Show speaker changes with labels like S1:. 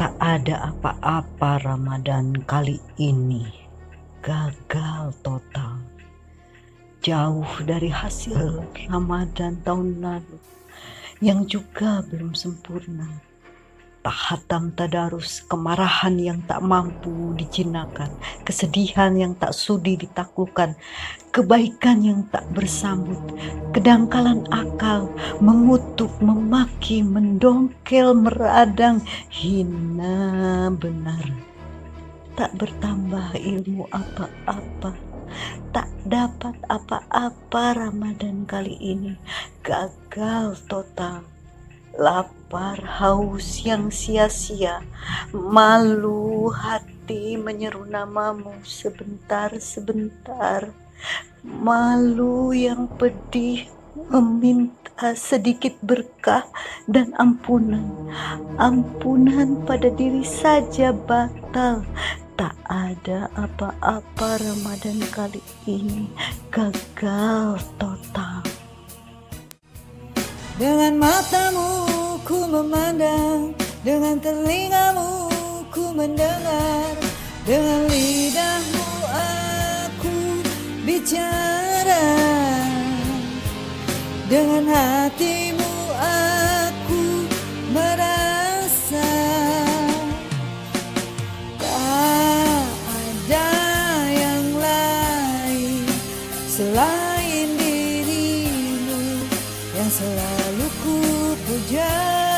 S1: Tak ada apa-apa Ramadan kali ini. Gagal total. Jauh dari hasil Ramadan tahun lalu yang juga belum sempurna. Tak hatam tadarus, kemarahan yang tak mampu dijinakan, kesedihan yang tak sudi ditaklukkan, kebaikan yang tak bersambut, kedangkalan akal, mengutuk, memaki, mendongkel, meradang, hina benar. Tak bertambah ilmu apa-apa, tak dapat apa-apa Ramadan kali ini, gagal total lapar, haus yang sia-sia, malu hati menyeru namamu sebentar-sebentar, malu yang pedih meminta sedikit berkah dan ampunan. Ampunan pada diri saja batal. Tak ada apa-apa Ramadan kali ini gagal total.
S2: Dengan matamu ku memandang Dengan telingamu ku mendengar. Dengan lidahmu aku bicara. Dengan hatimu aku merasa Tak ada yang lain selain dirimu Yang selalu ku puja